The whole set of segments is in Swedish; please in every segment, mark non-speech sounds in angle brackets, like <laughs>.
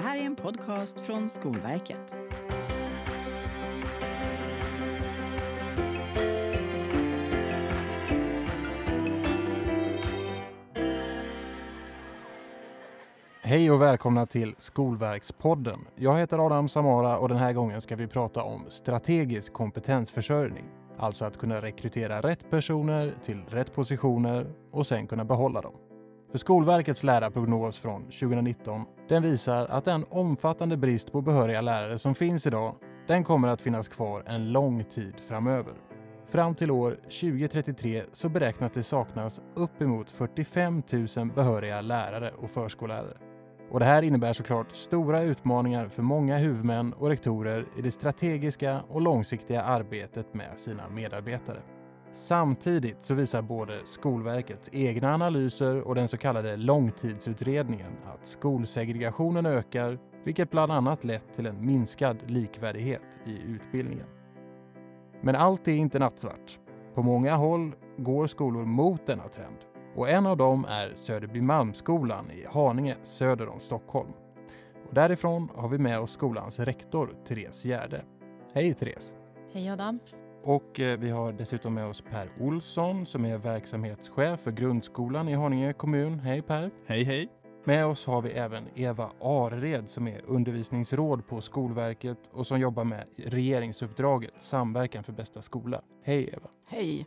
Det här är en podcast från Skolverket. Hej och välkomna till Skolverkspodden. Jag heter Adam Samara och den här gången ska vi prata om strategisk kompetensförsörjning. Alltså att kunna rekrytera rätt personer till rätt positioner och sen kunna behålla dem. För Skolverkets lärarprognos från 2019 den visar att den omfattande brist på behöriga lärare som finns idag den kommer att finnas kvar en lång tid framöver. Fram till år 2033 så beräknas det saknas uppemot 45 000 behöriga lärare och förskollärare. Och det här innebär såklart stora utmaningar för många huvudmän och rektorer i det strategiska och långsiktiga arbetet med sina medarbetare. Samtidigt så visar både Skolverkets egna analyser och den så kallade långtidsutredningen att skolsegregationen ökar, vilket bland annat lett till en minskad likvärdighet i utbildningen. Men allt är inte nattsvart. På många håll går skolor mot denna trend och en av dem är Söderbymalmsskolan i Haninge söder om Stockholm. Och därifrån har vi med oss skolans rektor Therese Gärde. Hej Therese! Hej Adam! Och eh, vi har dessutom med oss Per Olsson som är verksamhetschef för grundskolan i Haninge kommun. Hej Per! Hej hej! Med oss har vi även Eva Arered som är undervisningsråd på Skolverket och som jobbar med regeringsuppdraget Samverkan för bästa skola. Hej Eva! Hej!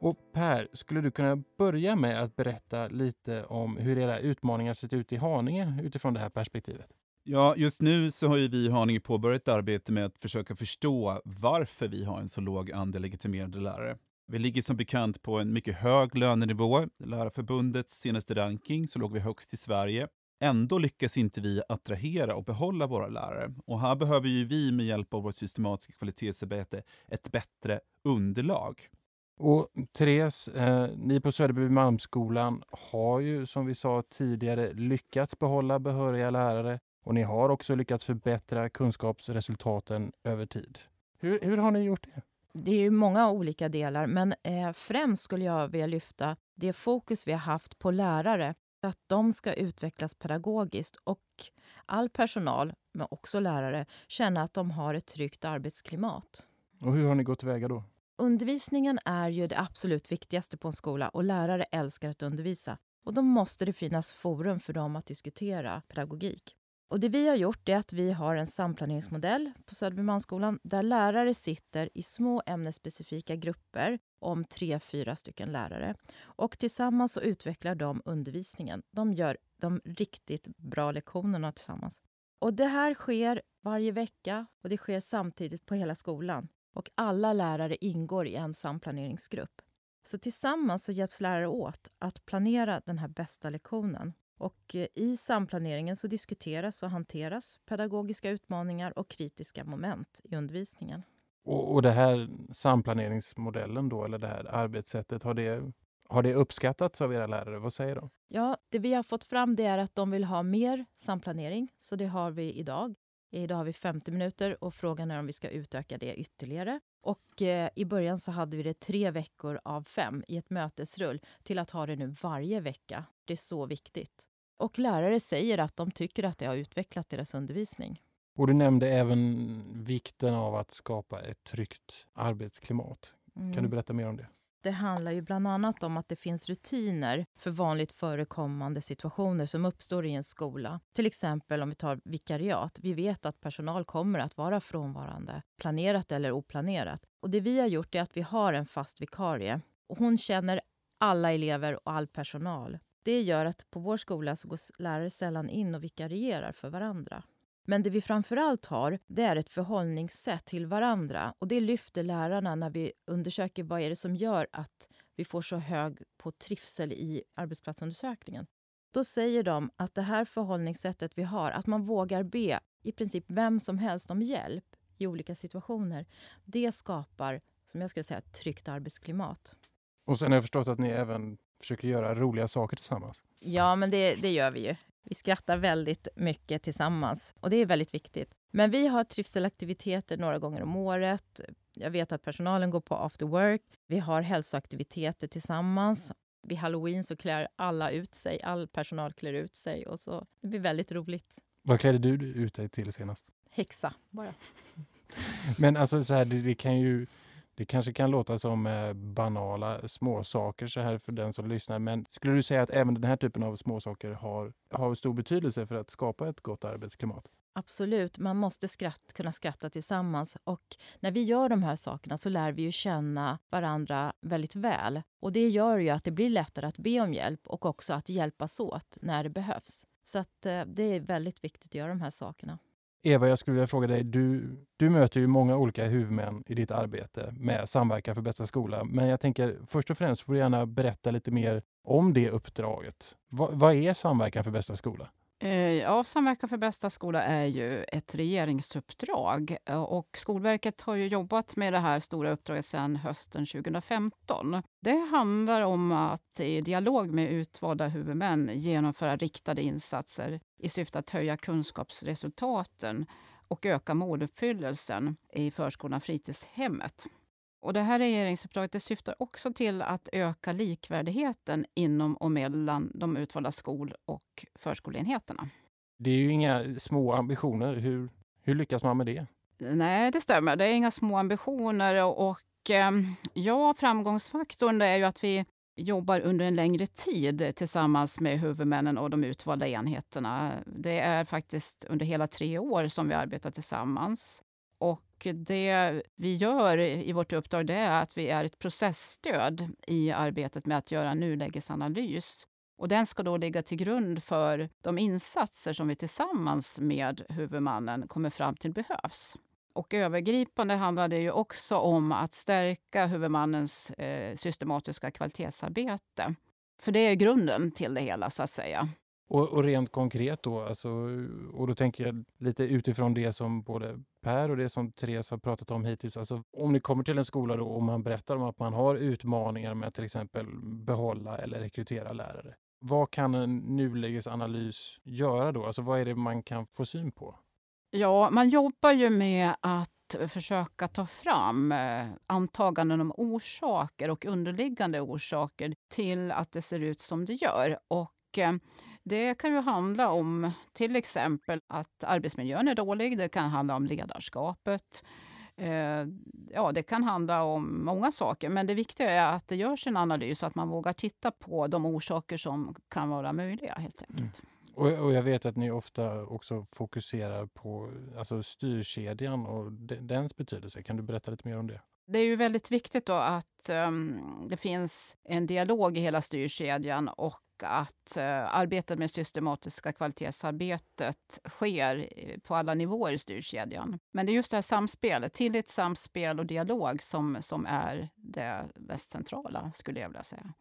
Och Per, skulle du kunna börja med att berätta lite om hur era utmaningar sett ut i Haninge utifrån det här perspektivet? Ja, just nu så har ju vi i Haninge påbörjat ett arbete med att försöka förstå varför vi har en så låg andel legitimerade lärare. Vi ligger som bekant på en mycket hög lönenivå. Lärarförbundets senaste ranking så låg vi högst i Sverige. Ändå lyckas inte vi attrahera och behålla våra lärare. Och här behöver ju vi med hjälp av vårt systematiska kvalitetsarbete ett bättre underlag. Och Therese, eh, ni på Söderbymalmsskolan har ju som vi sa tidigare lyckats behålla behöriga lärare och ni har också lyckats förbättra kunskapsresultaten över tid. Hur, hur har ni gjort det? Det är många olika delar, men eh, främst skulle jag vilja lyfta det fokus vi har haft på lärare. Att de ska utvecklas pedagogiskt och all personal, men också lärare, känna att de har ett tryggt arbetsklimat. Och hur har ni gått tillväga då? Undervisningen är ju det absolut viktigaste på en skola och lärare älskar att undervisa. Och då måste det finnas forum för dem att diskutera pedagogik. Och det vi har gjort är att vi har en samplaneringsmodell på Söderbymalmsskolan där lärare sitter i små ämnesspecifika grupper om tre, fyra stycken lärare. Och tillsammans så utvecklar de undervisningen. De gör de riktigt bra lektionerna tillsammans. Och det här sker varje vecka och det sker samtidigt på hela skolan. Och alla lärare ingår i en samplaneringsgrupp. Så tillsammans så hjälps lärare åt att planera den här bästa lektionen. Och eh, I samplaneringen så diskuteras och hanteras pedagogiska utmaningar och kritiska moment i undervisningen. Och, och det här samplaneringsmodellen då, eller det här arbetssättet, har det, har det uppskattats av era lärare? Vad säger de? Ja, det vi har fått fram det är att de vill ha mer samplanering, så det har vi idag. Idag har vi 50 minuter och frågan är om vi ska utöka det ytterligare. Och eh, I början så hade vi det tre veckor av fem i ett mötesrull till att ha det nu varje vecka. Det är så viktigt. Och lärare säger att de tycker att det har utvecklat deras undervisning. Och du nämnde även vikten av att skapa ett tryggt arbetsklimat. Mm. Kan du berätta mer om det? Det handlar ju bland annat om att det finns rutiner för vanligt förekommande situationer som uppstår i en skola. Till exempel om vi tar vikariat. Vi vet att personal kommer att vara frånvarande, planerat eller oplanerat. Och det vi har gjort är att vi har en fast vikarie. Och hon känner alla elever och all personal. Det gör att på vår skola så går lärare sällan in och vikarierar för varandra. Men det vi framförallt har, det är ett förhållningssätt till varandra. Och det lyfter lärarna när vi undersöker vad är det som gör att vi får så hög på trivsel i arbetsplatsundersökningen. Då säger de att det här förhållningssättet vi har, att man vågar be i princip vem som helst om hjälp i olika situationer, det skapar, som jag skulle säga, ett tryggt arbetsklimat. Och sen har jag förstått att ni även försöker göra roliga saker tillsammans. Ja, men det, det gör vi ju. Vi skrattar väldigt mycket tillsammans och det är väldigt viktigt. Men vi har trivselaktiviteter några gånger om året. Jag vet att personalen går på after work. Vi har hälsoaktiviteter tillsammans. Vid halloween så klär alla ut sig. All personal klär ut sig och så. Det blir väldigt roligt. Vad klädde du ut dig till senast? Häxa bara. <laughs> Men alltså så här, det, det kan ju det kanske kan låta som eh, banala småsaker så här för den som lyssnar. Men skulle du säga att även den här typen av småsaker har, har stor betydelse för att skapa ett gott arbetsklimat? Absolut, man måste skratt, kunna skratta tillsammans. Och när vi gör de här sakerna så lär vi ju känna varandra väldigt väl. Och det gör ju att det blir lättare att be om hjälp och också att hjälpas åt när det behövs. Så att, eh, det är väldigt viktigt att göra de här sakerna. Eva, jag skulle vilja fråga dig. Du, du möter ju många olika huvudmän i ditt arbete med Samverkan för bästa skola. Men jag tänker först och främst får du gärna berätta lite mer om det uppdraget. Va, vad är Samverkan för bästa skola? Eh, ja, Samverkan för bästa skola är ju ett regeringsuppdrag. Eh, och Skolverket har ju jobbat med det här stora uppdraget sedan hösten 2015. Det handlar om att i dialog med utvalda huvudmän genomföra riktade insatser i syfte att höja kunskapsresultaten och öka måluppfyllelsen i förskolan och fritidshemmet. Och det här regeringsuppdraget det syftar också till att öka likvärdigheten inom och mellan de utvalda skol och förskoleenheterna. Det är ju inga små ambitioner. Hur, hur lyckas man med det? Nej, det stämmer. Det är inga små ambitioner. Och, eh, ja, framgångsfaktorn är ju att vi jobbar under en längre tid tillsammans med huvudmännen och de utvalda enheterna. Det är faktiskt under hela tre år som vi arbetar tillsammans. Och det vi gör i vårt uppdrag det är att vi är ett processstöd i arbetet med att göra nulägesanalys. Och den ska då ligga till grund för de insatser som vi tillsammans med huvudmannen kommer fram till behövs. Och övergripande handlar det ju också om att stärka huvudmannens eh, systematiska kvalitetsarbete. För det är grunden till det hela, så att säga. Och, och, rent konkret då, alltså, och då tänker jag lite utifrån det som både Per och det som Therese har pratat om hittills. Alltså, om ni kommer till en skola då och man berättar om att man har utmaningar med att till exempel behålla eller rekrytera lärare. Vad kan en nulägesanalys göra då? Alltså, vad är det man kan få syn på? Ja, man jobbar ju med att försöka ta fram eh, antaganden om orsaker och underliggande orsaker till att det ser ut som det gör. Och eh, det kan ju handla om till exempel att arbetsmiljön är dålig. Det kan handla om ledarskapet. Eh, ja, det kan handla om många saker, men det viktiga är att det görs en analys så att man vågar titta på de orsaker som kan vara möjliga. helt enkelt. Mm. Och, och, jag vet att ni ofta också fokuserar på alltså styrkedjan och dens betydelse. Kan du berätta lite mer om det? Det är ju väldigt viktigt att um, det finns en dialog i hela styrkedjan och att uh, arbetet med systematiska kvalitetsarbetet sker eh, på alla nivåer i styrkedjan. Men det är just det här samspelet, tillit, samspel och dialog som, som är det mest centrala, skulle jag vilja säga.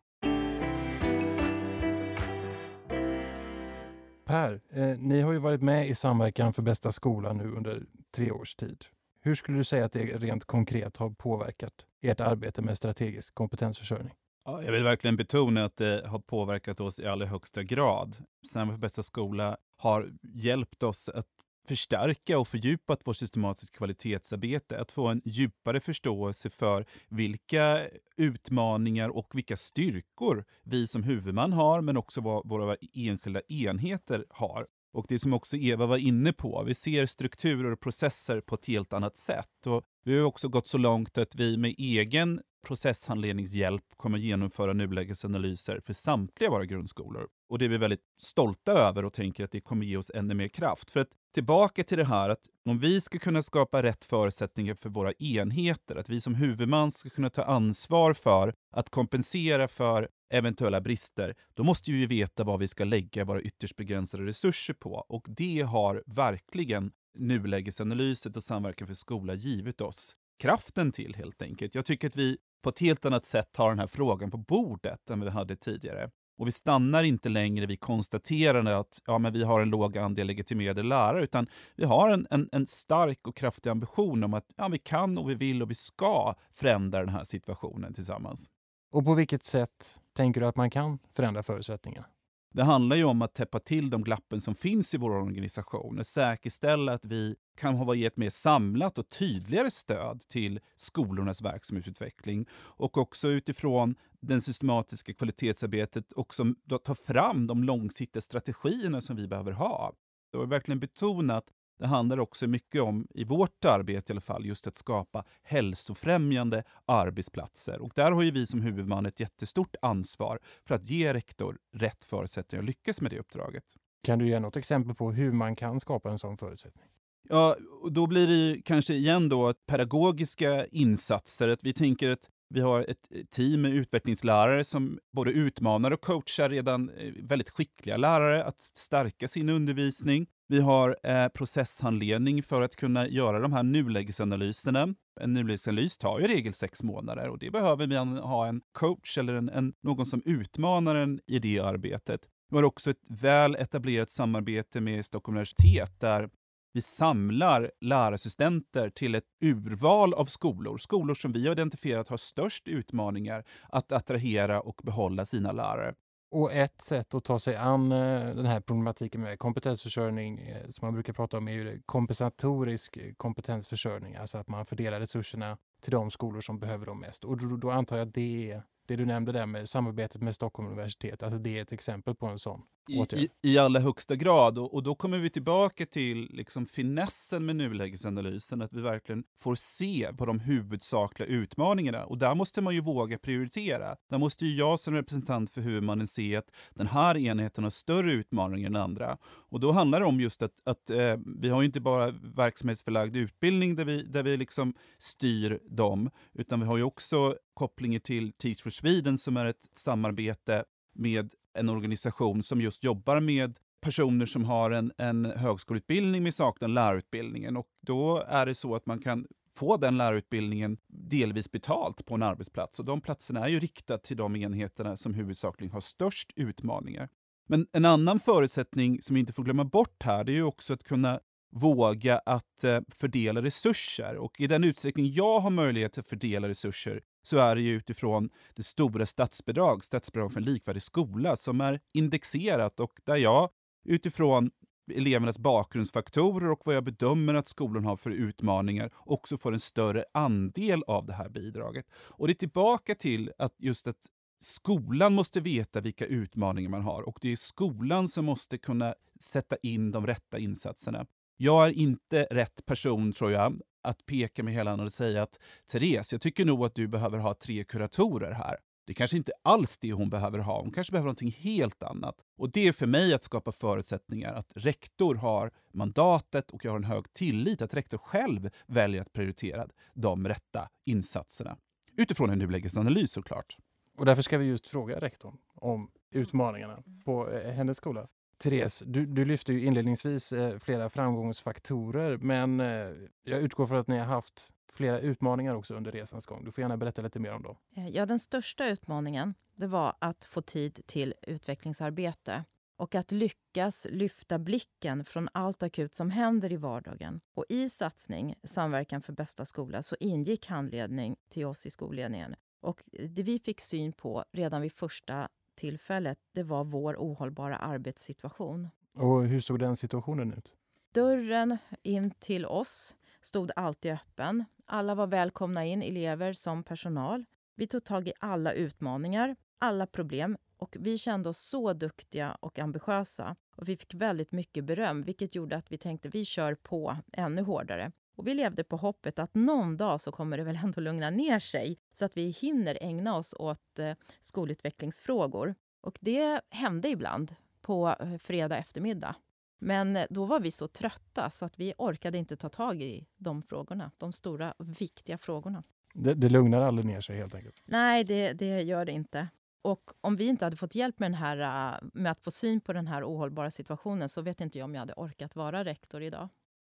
Per, eh, ni har ju varit med i Samverkan för bästa skola nu under tre års tid. Hur skulle du säga att det rent konkret har påverkat ert arbete med strategisk kompetensförsörjning? Ja, jag vill verkligen betona att det har påverkat oss i allra högsta grad. Sen för bästa skola har hjälpt oss att förstärka och fördjupa vårt systematiska kvalitetsarbete, att få en djupare förståelse för vilka utmaningar och vilka styrkor vi som huvudman har, men också vad våra enskilda enheter har. Och det som också Eva var inne på, vi ser strukturer och processer på ett helt annat sätt. Och vi har också gått så långt att vi med egen processhandledningshjälp kommer genomföra nulägesanalyser för samtliga våra grundskolor. Och det är vi väldigt stolta över och tänker att det kommer ge oss ännu mer kraft. För att tillbaka till det här att om vi ska kunna skapa rätt förutsättningar för våra enheter, att vi som huvudman ska kunna ta ansvar för att kompensera för eventuella brister, då måste vi veta vad vi ska lägga våra ytterst begränsade resurser på. Och det har verkligen nulägesanalyset och samverkan för skola givit oss kraften till helt enkelt. Jag tycker att vi på ett helt annat sätt tar den här frågan på bordet än vi hade tidigare. Och vi stannar inte längre vid konstaterandet att ja, men vi har en låg andel legitimerade lärare, utan vi har en, en, en, stark och kraftig ambition om att ja, vi kan och vi vill och vi ska förändra den här situationen tillsammans. Och på vilket sätt tänker du att man kan förändra förutsättningarna? Det handlar ju om att täppa till de glappen som finns i vår organisation, och säkerställa att vi kan ha ett mer samlat och tydligare stöd till skolornas verksamhetsutveckling och också utifrån det systematiska kvalitetsarbetet också ta fram de långsiktiga strategierna som vi behöver ha. Och verkligen betonat det handlar också mycket om, i vårt arbete i alla fall, just att skapa hälsofrämjande arbetsplatser. Och där har ju vi som huvudman ett jättestort ansvar för att ge rektor rätt förutsättningar att lyckas med det uppdraget. Kan du ge något exempel på hur man kan skapa en sån förutsättning? Ja, då blir det kanske igen då pedagogiska insatser. Att vi tänker att vi har ett team med utvecklingslärare som både utmanar och coachar redan eh, väldigt skickliga lärare att stärka sin undervisning. Vi har eh, processhandledning för att kunna göra de här nulägesanalyserna. En nulägesanalys tar i regel sex månader och det behöver vi ha en coach eller en, en, någon som utmanar en i det arbetet. Vi har också ett väl etablerat samarbete med Stockholms universitet där vi samlar lärarassistenter till ett urval av skolor. Skolor som vi har identifierat har störst utmaningar att attrahera och behålla sina lärare. Och ett sätt att ta sig an eh, den här problematiken med kompetensförsörjning eh, som man brukar prata om är ju kompensatorisk eh, kompetensförsörjning, alltså att man fördelar resurserna till de skolor som behöver dem mest. Och då, då antar jag att det är det du nämnde där med samarbetet med Stockholms universitet, alltså det är ett exempel på en sån åtgärd. I, i allra högsta grad. Och, och, då kommer vi tillbaka till liksom finessen med nulägesanalysen, att vi verkligen får se på de huvudsakliga utmaningarna. Och där måste man ju våga prioritera. Där måste ju jag som representant för huvudmannen se att den här enheten har större utmaningar än andra. Och då handlar det om just att, att eh, vi har ju inte bara verksamhetsförlagd utbildning där vi, där vi liksom styr dem, utan vi har ju också kopplingar till Teach for Sweden som är ett samarbete med en organisation som just jobbar med personer som har en, en högskoleutbildning men saknar lärarutbildningen. Och då är det så att man kan få den lärarutbildningen delvis betalt på en arbetsplats. Och de platserna är ju riktade till de enheterna som huvudsakligen har störst utmaningar. Men en annan förutsättning som vi inte får glömma bort här, det är ju också att kunna våga att eh, fördela resurser. Och i den utsträckning jag har möjlighet att fördela resurser så är det ju utifrån det stora statsbidrag, statsbidrag för en likvärdig skola, som är indexerat och där jag utifrån elevernas bakgrundsfaktorer och vad jag bedömer att skolan har för utmaningar också får en större andel av det här bidraget. Och det är tillbaka till att just att skolan måste veta vilka utmaningar man har och det är skolan som måste kunna sätta in de rätta insatserna. Jag är inte rätt person, tror jag, att peka med hela handen och säga att Therese, jag tycker nog att du behöver ha tre kuratorer här. Det kanske inte alls det hon behöver ha. Hon kanske behöver någonting helt annat. Och det är för mig att skapa förutsättningar att rektor har mandatet och jag har en hög tillit att rektor själv väljer att prioritera de rätta insatserna. Utifrån en nulägesanalys såklart. Och därför ska vi just fråga rektorn om utmaningarna på eh, hennes skola. Therese, du, du lyfte ju inledningsvis eh, flera framgångsfaktorer men eh, jag utgår från att ni har haft flera utmaningar också under resans gång. Du får gärna berätta lite mer om dem. Eh, ja, den största utmaningen det var att få tid till utvecklingsarbete och att lyckas lyfta blicken från allt akut som händer i vardagen. Och I satsning Samverkan för bästa skola så ingick handledning till oss i skolledningen. Och det vi fick syn på redan vid första tillfället, det var vår ohållbara arbetssituation. Och hur såg den situationen ut? Dörren in till oss stod alltid öppen. Alla var välkomna in, elever som personal. Vi tog tag i alla utmaningar, alla problem och vi kände oss så duktiga och ambitiösa. Och Vi fick väldigt mycket beröm, vilket gjorde att vi tänkte vi kör på ännu hårdare. Och vi levde på hoppet att någon dag så kommer det väl ändå lugna ner sig så att vi hinner ägna oss åt eh, skolutvecklingsfrågor. Och det hände ibland på eh, fredag eftermiddag. Men eh, då var vi så trötta så att vi orkade inte ta tag i de frågorna, de stora viktiga frågorna. Det, det lugnar aldrig ner sig helt enkelt? Nej, det, det gör det inte. Och om vi inte hade fått hjälp med, den här, med att få syn på den här ohållbara situationen så vet inte jag om jag hade orkat vara rektor idag.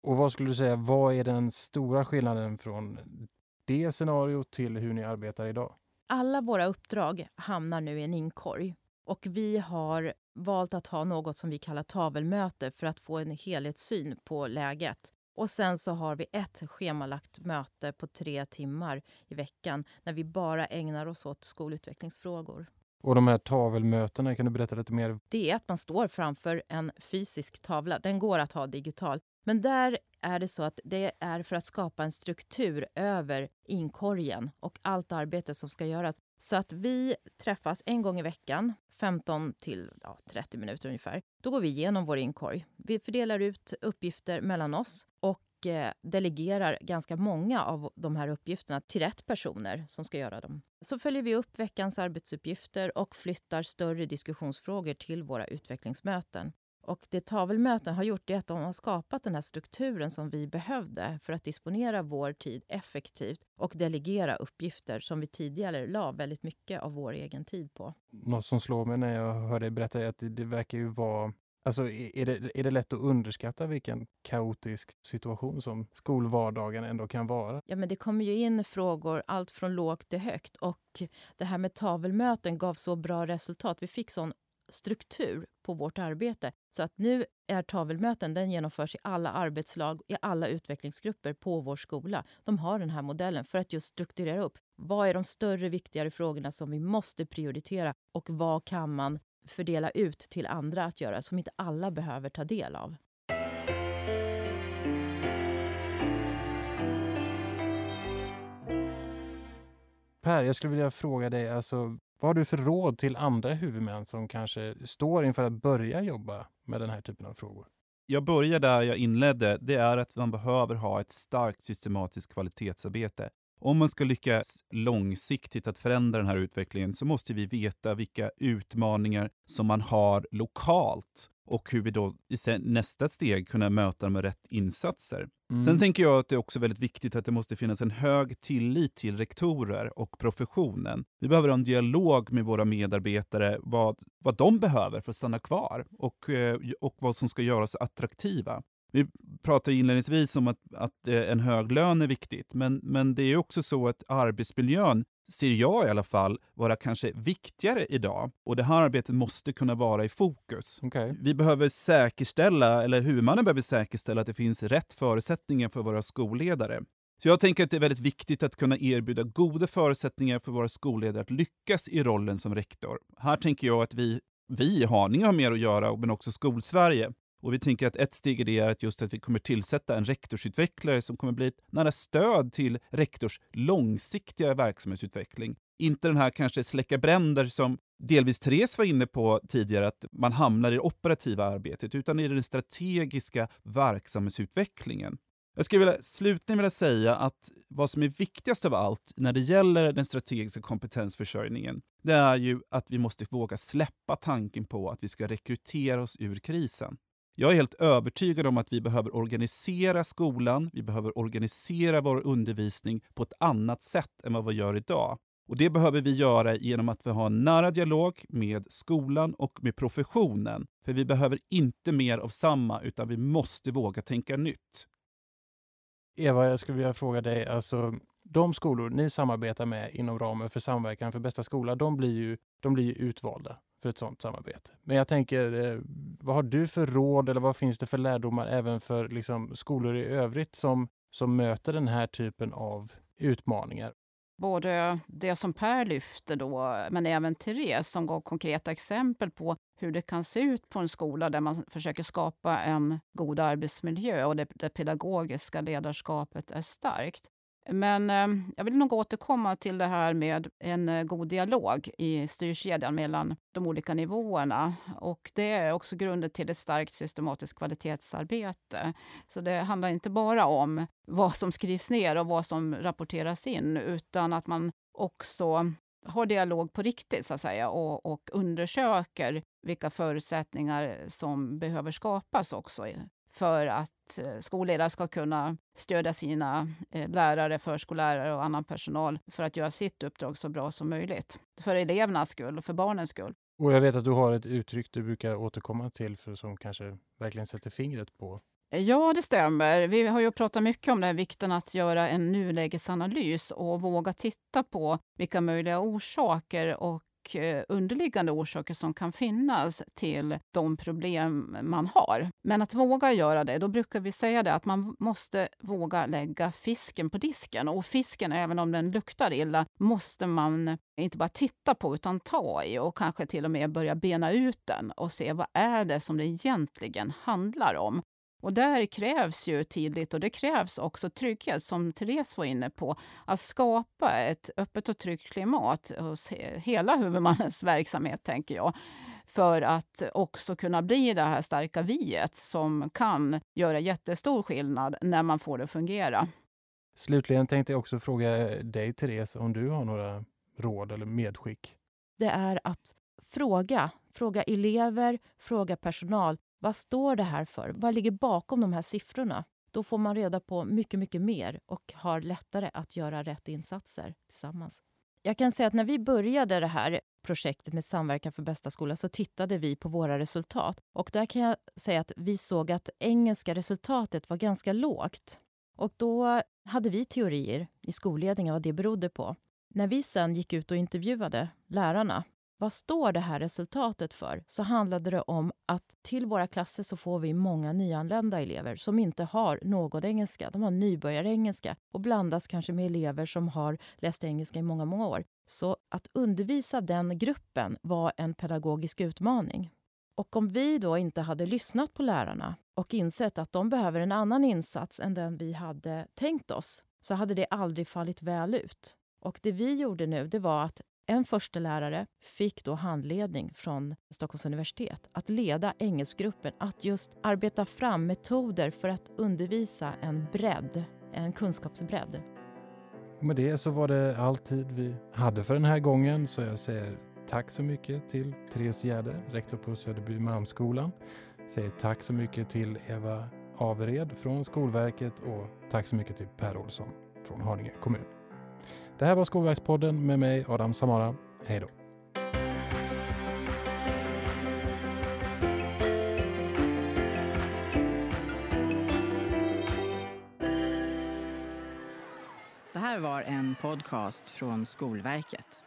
Och vad skulle du säga, vad är den stora skillnaden från det scenariot till hur ni arbetar idag? Alla våra uppdrag hamnar nu i en inkorg och vi har valt att ha något som vi kallar tavelmöte för att få en helhetssyn på läget. Och sen så har vi ett schemalagt möte på tre timmar i veckan när vi bara ägnar oss åt skolutvecklingsfrågor. Och de här tavelmötena, kan du berätta lite mer? Det är att man står framför en fysisk tavla. Den går att ha digital. Men där är det så att det är för att skapa en struktur över inkorgen och allt arbete som ska göras. Så att vi träffas en gång i veckan, 15 till ja, 30 minuter ungefär. Då går vi igenom vår inkorg. Vi fördelar ut uppgifter mellan oss och eh, delegerar ganska många av de här uppgifterna till rätt personer som ska göra dem. Så följer vi upp veckans arbetsuppgifter och flyttar större diskussionsfrågor till våra utvecklingsmöten. Och det tavelmöten har gjort är att de har skapat den här strukturen som vi behövde för att disponera vår tid effektivt och delegera uppgifter som vi tidigare la väldigt mycket av vår egen tid på. Något som slår mig när jag hör dig berätta är att det, verkar ju vara Alltså, är, det, är det lätt att underskatta vilken kaotisk situation som skolvardagen ändå kan vara? Ja, men det kommer ju in frågor allt från lågt till högt. Och det här med tavelmöten gav så bra resultat. Vi fick sån struktur på vårt arbete. Så att nu är tavelmöten, den genomförs i alla arbetslag, i alla utvecklingsgrupper på vår skola. De har den här modellen för att just strukturera upp. Vad är de större, viktigare frågorna som vi måste prioritera och vad kan man fördela ut till andra att göra som inte alla behöver ta del av? Per, jag skulle vilja fråga dig, alltså, vad har du för råd till andra huvudmän som kanske står inför att börja jobba med den här typen av frågor? Jag börjar där jag inledde. Det är att man behöver ha ett starkt systematiskt kvalitetsarbete. Om man ska lyckas långsiktigt att förändra den här utvecklingen så måste vi veta vilka utmaningar som man har lokalt och hur vi då i nästa steg kunna möta dem med rätt insatser. Mm. Sen tänker jag att det är också väldigt viktigt att det måste finnas en hög tillit till rektorer och professionen. Vi behöver ha en dialog med våra medarbetare vad, vad de behöver för att stanna kvar och, eh, och vad som ska göras attraktiva. Vi pratade inledningsvis om att, att eh, en hög lön är viktigt, men, men det är också så att arbetsmiljön ser jag i alla fall vara kanske viktigare idag. Och det här arbetet måste kunna vara i fokus. Okay. Vi behöver säkerställa, eller huvudmannen behöver säkerställa att det finns rätt förutsättningar för våra skolledare. Så jag tänker att det är väldigt viktigt att kunna erbjuda goda förutsättningar för våra skolledare att lyckas i rollen som rektor. Här tänker jag att vi, vi i Haninge har mer att göra, men också Skolsverige. Och vi tänker att ett steg i det är att just att vi kommer tillsätta en rektorsutvecklare som kommer bli ett nära stöd till rektors långsiktiga verksamhetsutveckling. Inte den här kanske släcka bränder som delvis Therese var inne på tidigare, att man hamnar i det operativa arbetet, utan i den strategiska verksamhetsutvecklingen. Jag skulle vilja, slutligen vilja säga att vad som är viktigast av allt när det gäller den strategiska kompetensförsörjningen, det är ju att vi måste våga släppa tanken på att vi ska rekrytera oss ur krisen. Jag är helt övertygad om att vi behöver organisera skolan, vi behöver organisera vår undervisning på ett annat sätt än vad vi gör idag. Och Det behöver vi göra genom att vi har en nära dialog med skolan och med professionen. För vi behöver inte mer av samma, utan vi måste våga tänka nytt. Eva, jag skulle vilja fråga dig, alltså, de skolor ni samarbetar med inom ramen för Samverkan för bästa skola, de blir ju, de blir ju utvalda för ett sådant samarbete. Men jag tänker, eh, vad har du för råd eller vad finns det för lärdomar även för liksom, skolor i övrigt som, som möter den här typen av utmaningar? Både det som Per lyfte då, men även Therese som gav konkreta exempel på hur det kan se ut på en skola där man försöker skapa en god arbetsmiljö och det, det pedagogiska ledarskapet är starkt. Men eh, jag vill nog återkomma till det här med en eh, god dialog i styrkedjan mellan de olika nivåerna. Och det är också grunden till ett starkt systematiskt kvalitetsarbete. Så det handlar inte bara om vad som skrivs ner och vad som rapporteras in, utan att man också har dialog på riktigt så att säga och, och undersöker vilka förutsättningar som behöver skapas också för att eh, skolledare ska kunna stödja sina eh, lärare, förskollärare och annan personal för att göra sitt uppdrag så bra som möjligt. För elevernas skull och för barnens skull. Och jag vet att du har ett uttryck du brukar återkomma till för som kanske verkligen sätter fingret på Ja, det stämmer. Vi har ju pratat mycket om det här, vikten att göra en nulägesanalys och våga titta på vilka möjliga orsaker och och eh, underliggande orsaker som kan finnas till de problem man har. Men att våga göra det, då brukar vi säga det att man måste våga lägga fisken på disken. Och fisken, även om den luktar illa, måste man inte bara titta på utan ta i och kanske till och med börja bena ut den och se vad är det som det egentligen handlar om. Och där krävs ju tydligt och det krävs också trygghet som Therese var inne på. Att skapa ett öppet och tryggt klimat hos hela huvudmannens verksamhet tänker jag. För att också kunna bli det här starka viet som kan göra jättestor skillnad när man får det att fungera. Slutligen tänkte jag också fråga dig Therese om du har några råd eller medskick? Det är att fråga. Fråga elever, fråga personal. Vad står det här för? Vad ligger bakom de här siffrorna? Då får man reda på mycket, mycket mer och har lättare att göra rätt insatser tillsammans. Jag kan säga att när vi började det här projektet med Samverkan för bästa skola så tittade vi på våra resultat. Och där kan jag säga att vi såg att engelska resultatet var ganska lågt. Och då hade vi teorier i skolledningen vad det berodde på. När vi sen gick ut och intervjuade lärarna vad står det här resultatet för? Så handlade det om att till våra klasser så får vi många nyanlända elever som inte har någon engelska. De har nybörjarengelska och blandas kanske med elever som har läst engelska i många, många år. Så att undervisa den gruppen var en pedagogisk utmaning. Och om vi då inte hade lyssnat på lärarna och insett att de behöver en annan insats än den vi hade tänkt oss, så hade det aldrig fallit väl ut. Och det vi gjorde nu, det var att en förstelärare fick då handledning från Stockholms universitet att leda engelskgruppen att just arbeta fram metoder för att undervisa en bredd, en kunskapsbredd. Och med det så var det all tid vi hade för den här gången så jag säger tack så mycket till Therese Gärde, rektor på Söderby Malmskolan. Säger tack så mycket till Eva Avered från Skolverket och tack så mycket till Per Olsson från Haninge kommun. Det här var Skolverkspodden med mig Adam Samara. Hej då! Det här var en podcast från Skolverket.